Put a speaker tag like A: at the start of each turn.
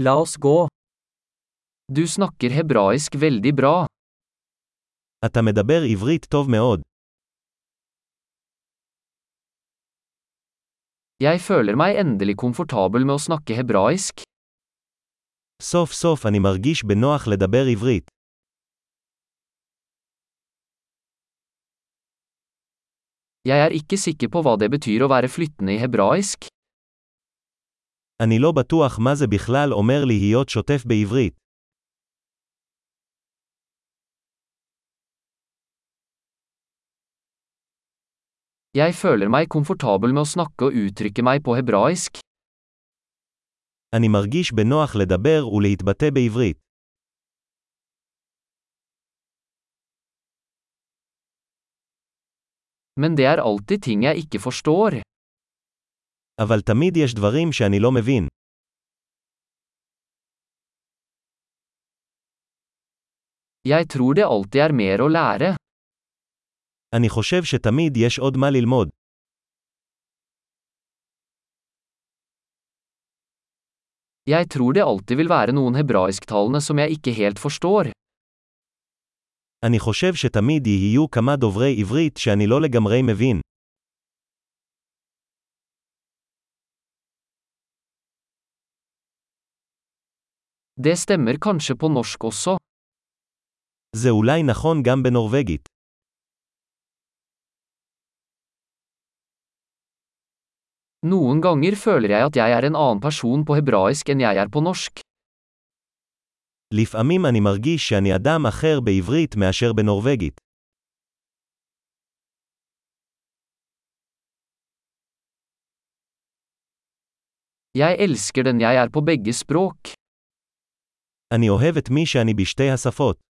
A: La oss gå.
B: Du snakker hebraisk veldig bra.
C: אתה מדבר עברית טוב מאוד.
B: Jeg føler meg endelig komfortabel med å snakke hebraisk.
C: סוף סוף אני מרגיש בנוח לדבר עברית.
B: Jeg er ikke sikker på hva det betyr å være flyttende i hebraisk.
C: אני לא בטוח מה זה בכלל אומר להיות שוטף בעברית.
B: Jeg føler meg komfortabel med å snakke og uttrykke meg på hebraisk.
C: אני מרגיש בנוח לדבר ולהתבטא בעברית.
B: Men det er alltid ting jeg ikke forstår.
C: אבל תמיד יש דברים שאני לא מבין.
B: Jeg tror det alltid er mer å lære.
C: אני חושב שתמיד יש עוד מה ללמוד.
B: Jeg tror det alltid vil være noen hebraisktalende som jeg ikke helt forstår.
C: אני חושב שתמיד יהיו כמה דוברי עברית שאני לא לגמרי מבין.
B: Det stemmer kanskje på norsk også.
C: זה אולי נכון גם בנורווגית.
B: Noen ganger føler jeg at jeg er en annen person på hebraisk enn jeg er på norsk.
C: לפעמים אני מרגיש שאני אדם אחר בעברית מאשר בנורווגית.
B: Jeg elsker den jeg er på begge språk.
C: אני אוהב את מי שאני בשתי השפות.